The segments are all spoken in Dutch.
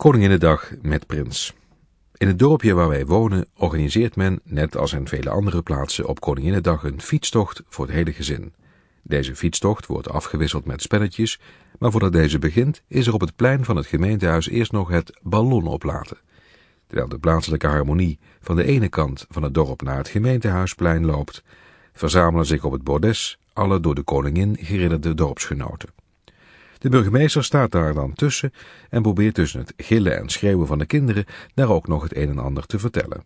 Koninginnedag met Prins. In het dorpje waar wij wonen organiseert men, net als in vele andere plaatsen, op Koninginnedag een fietstocht voor het hele gezin. Deze fietstocht wordt afgewisseld met spelletjes, maar voordat deze begint is er op het plein van het gemeentehuis eerst nog het ballon oplaten. Terwijl de plaatselijke harmonie van de ene kant van het dorp naar het gemeentehuisplein loopt, verzamelen zich op het bordes alle door de koningin geridderde dorpsgenoten. De burgemeester staat daar dan tussen en probeert tussen het gillen en schreeuwen van de kinderen daar ook nog het een en ander te vertellen.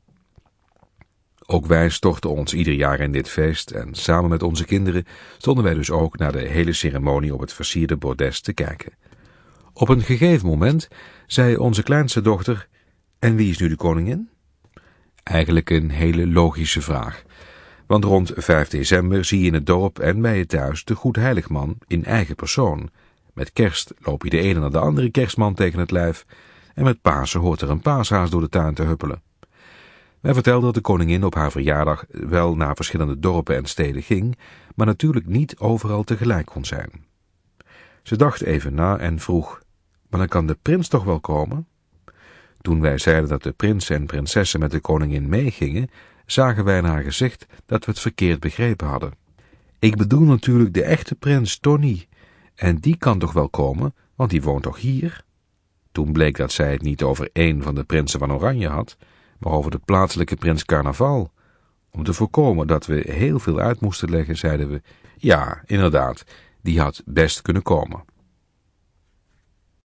Ook wij storten ons ieder jaar in dit feest en samen met onze kinderen stonden wij dus ook naar de hele ceremonie op het versierde bordes te kijken. Op een gegeven moment zei onze kleinste dochter, en wie is nu de koningin? Eigenlijk een hele logische vraag. Want rond 5 december zie je in het dorp en bij je thuis de Goedheiligman in eigen persoon. Met kerst loop je de ene naar de andere kerstman tegen het lijf en met Pasen hoort er een paashaas door de tuin te huppelen. Wij vertelden dat de koningin op haar verjaardag wel naar verschillende dorpen en steden ging, maar natuurlijk niet overal tegelijk kon zijn. Ze dacht even na en vroeg, maar dan kan de prins toch wel komen? Toen wij zeiden dat de prins en prinsessen met de koningin meegingen, zagen wij in haar gezicht dat we het verkeerd begrepen hadden. Ik bedoel natuurlijk de echte prins Tony, en die kan toch wel komen, want die woont toch hier? Toen bleek dat zij het niet over één van de prinsen van Oranje had, maar over de plaatselijke prins Carnaval. Om te voorkomen dat we heel veel uit moesten leggen, zeiden we, ja, inderdaad, die had best kunnen komen.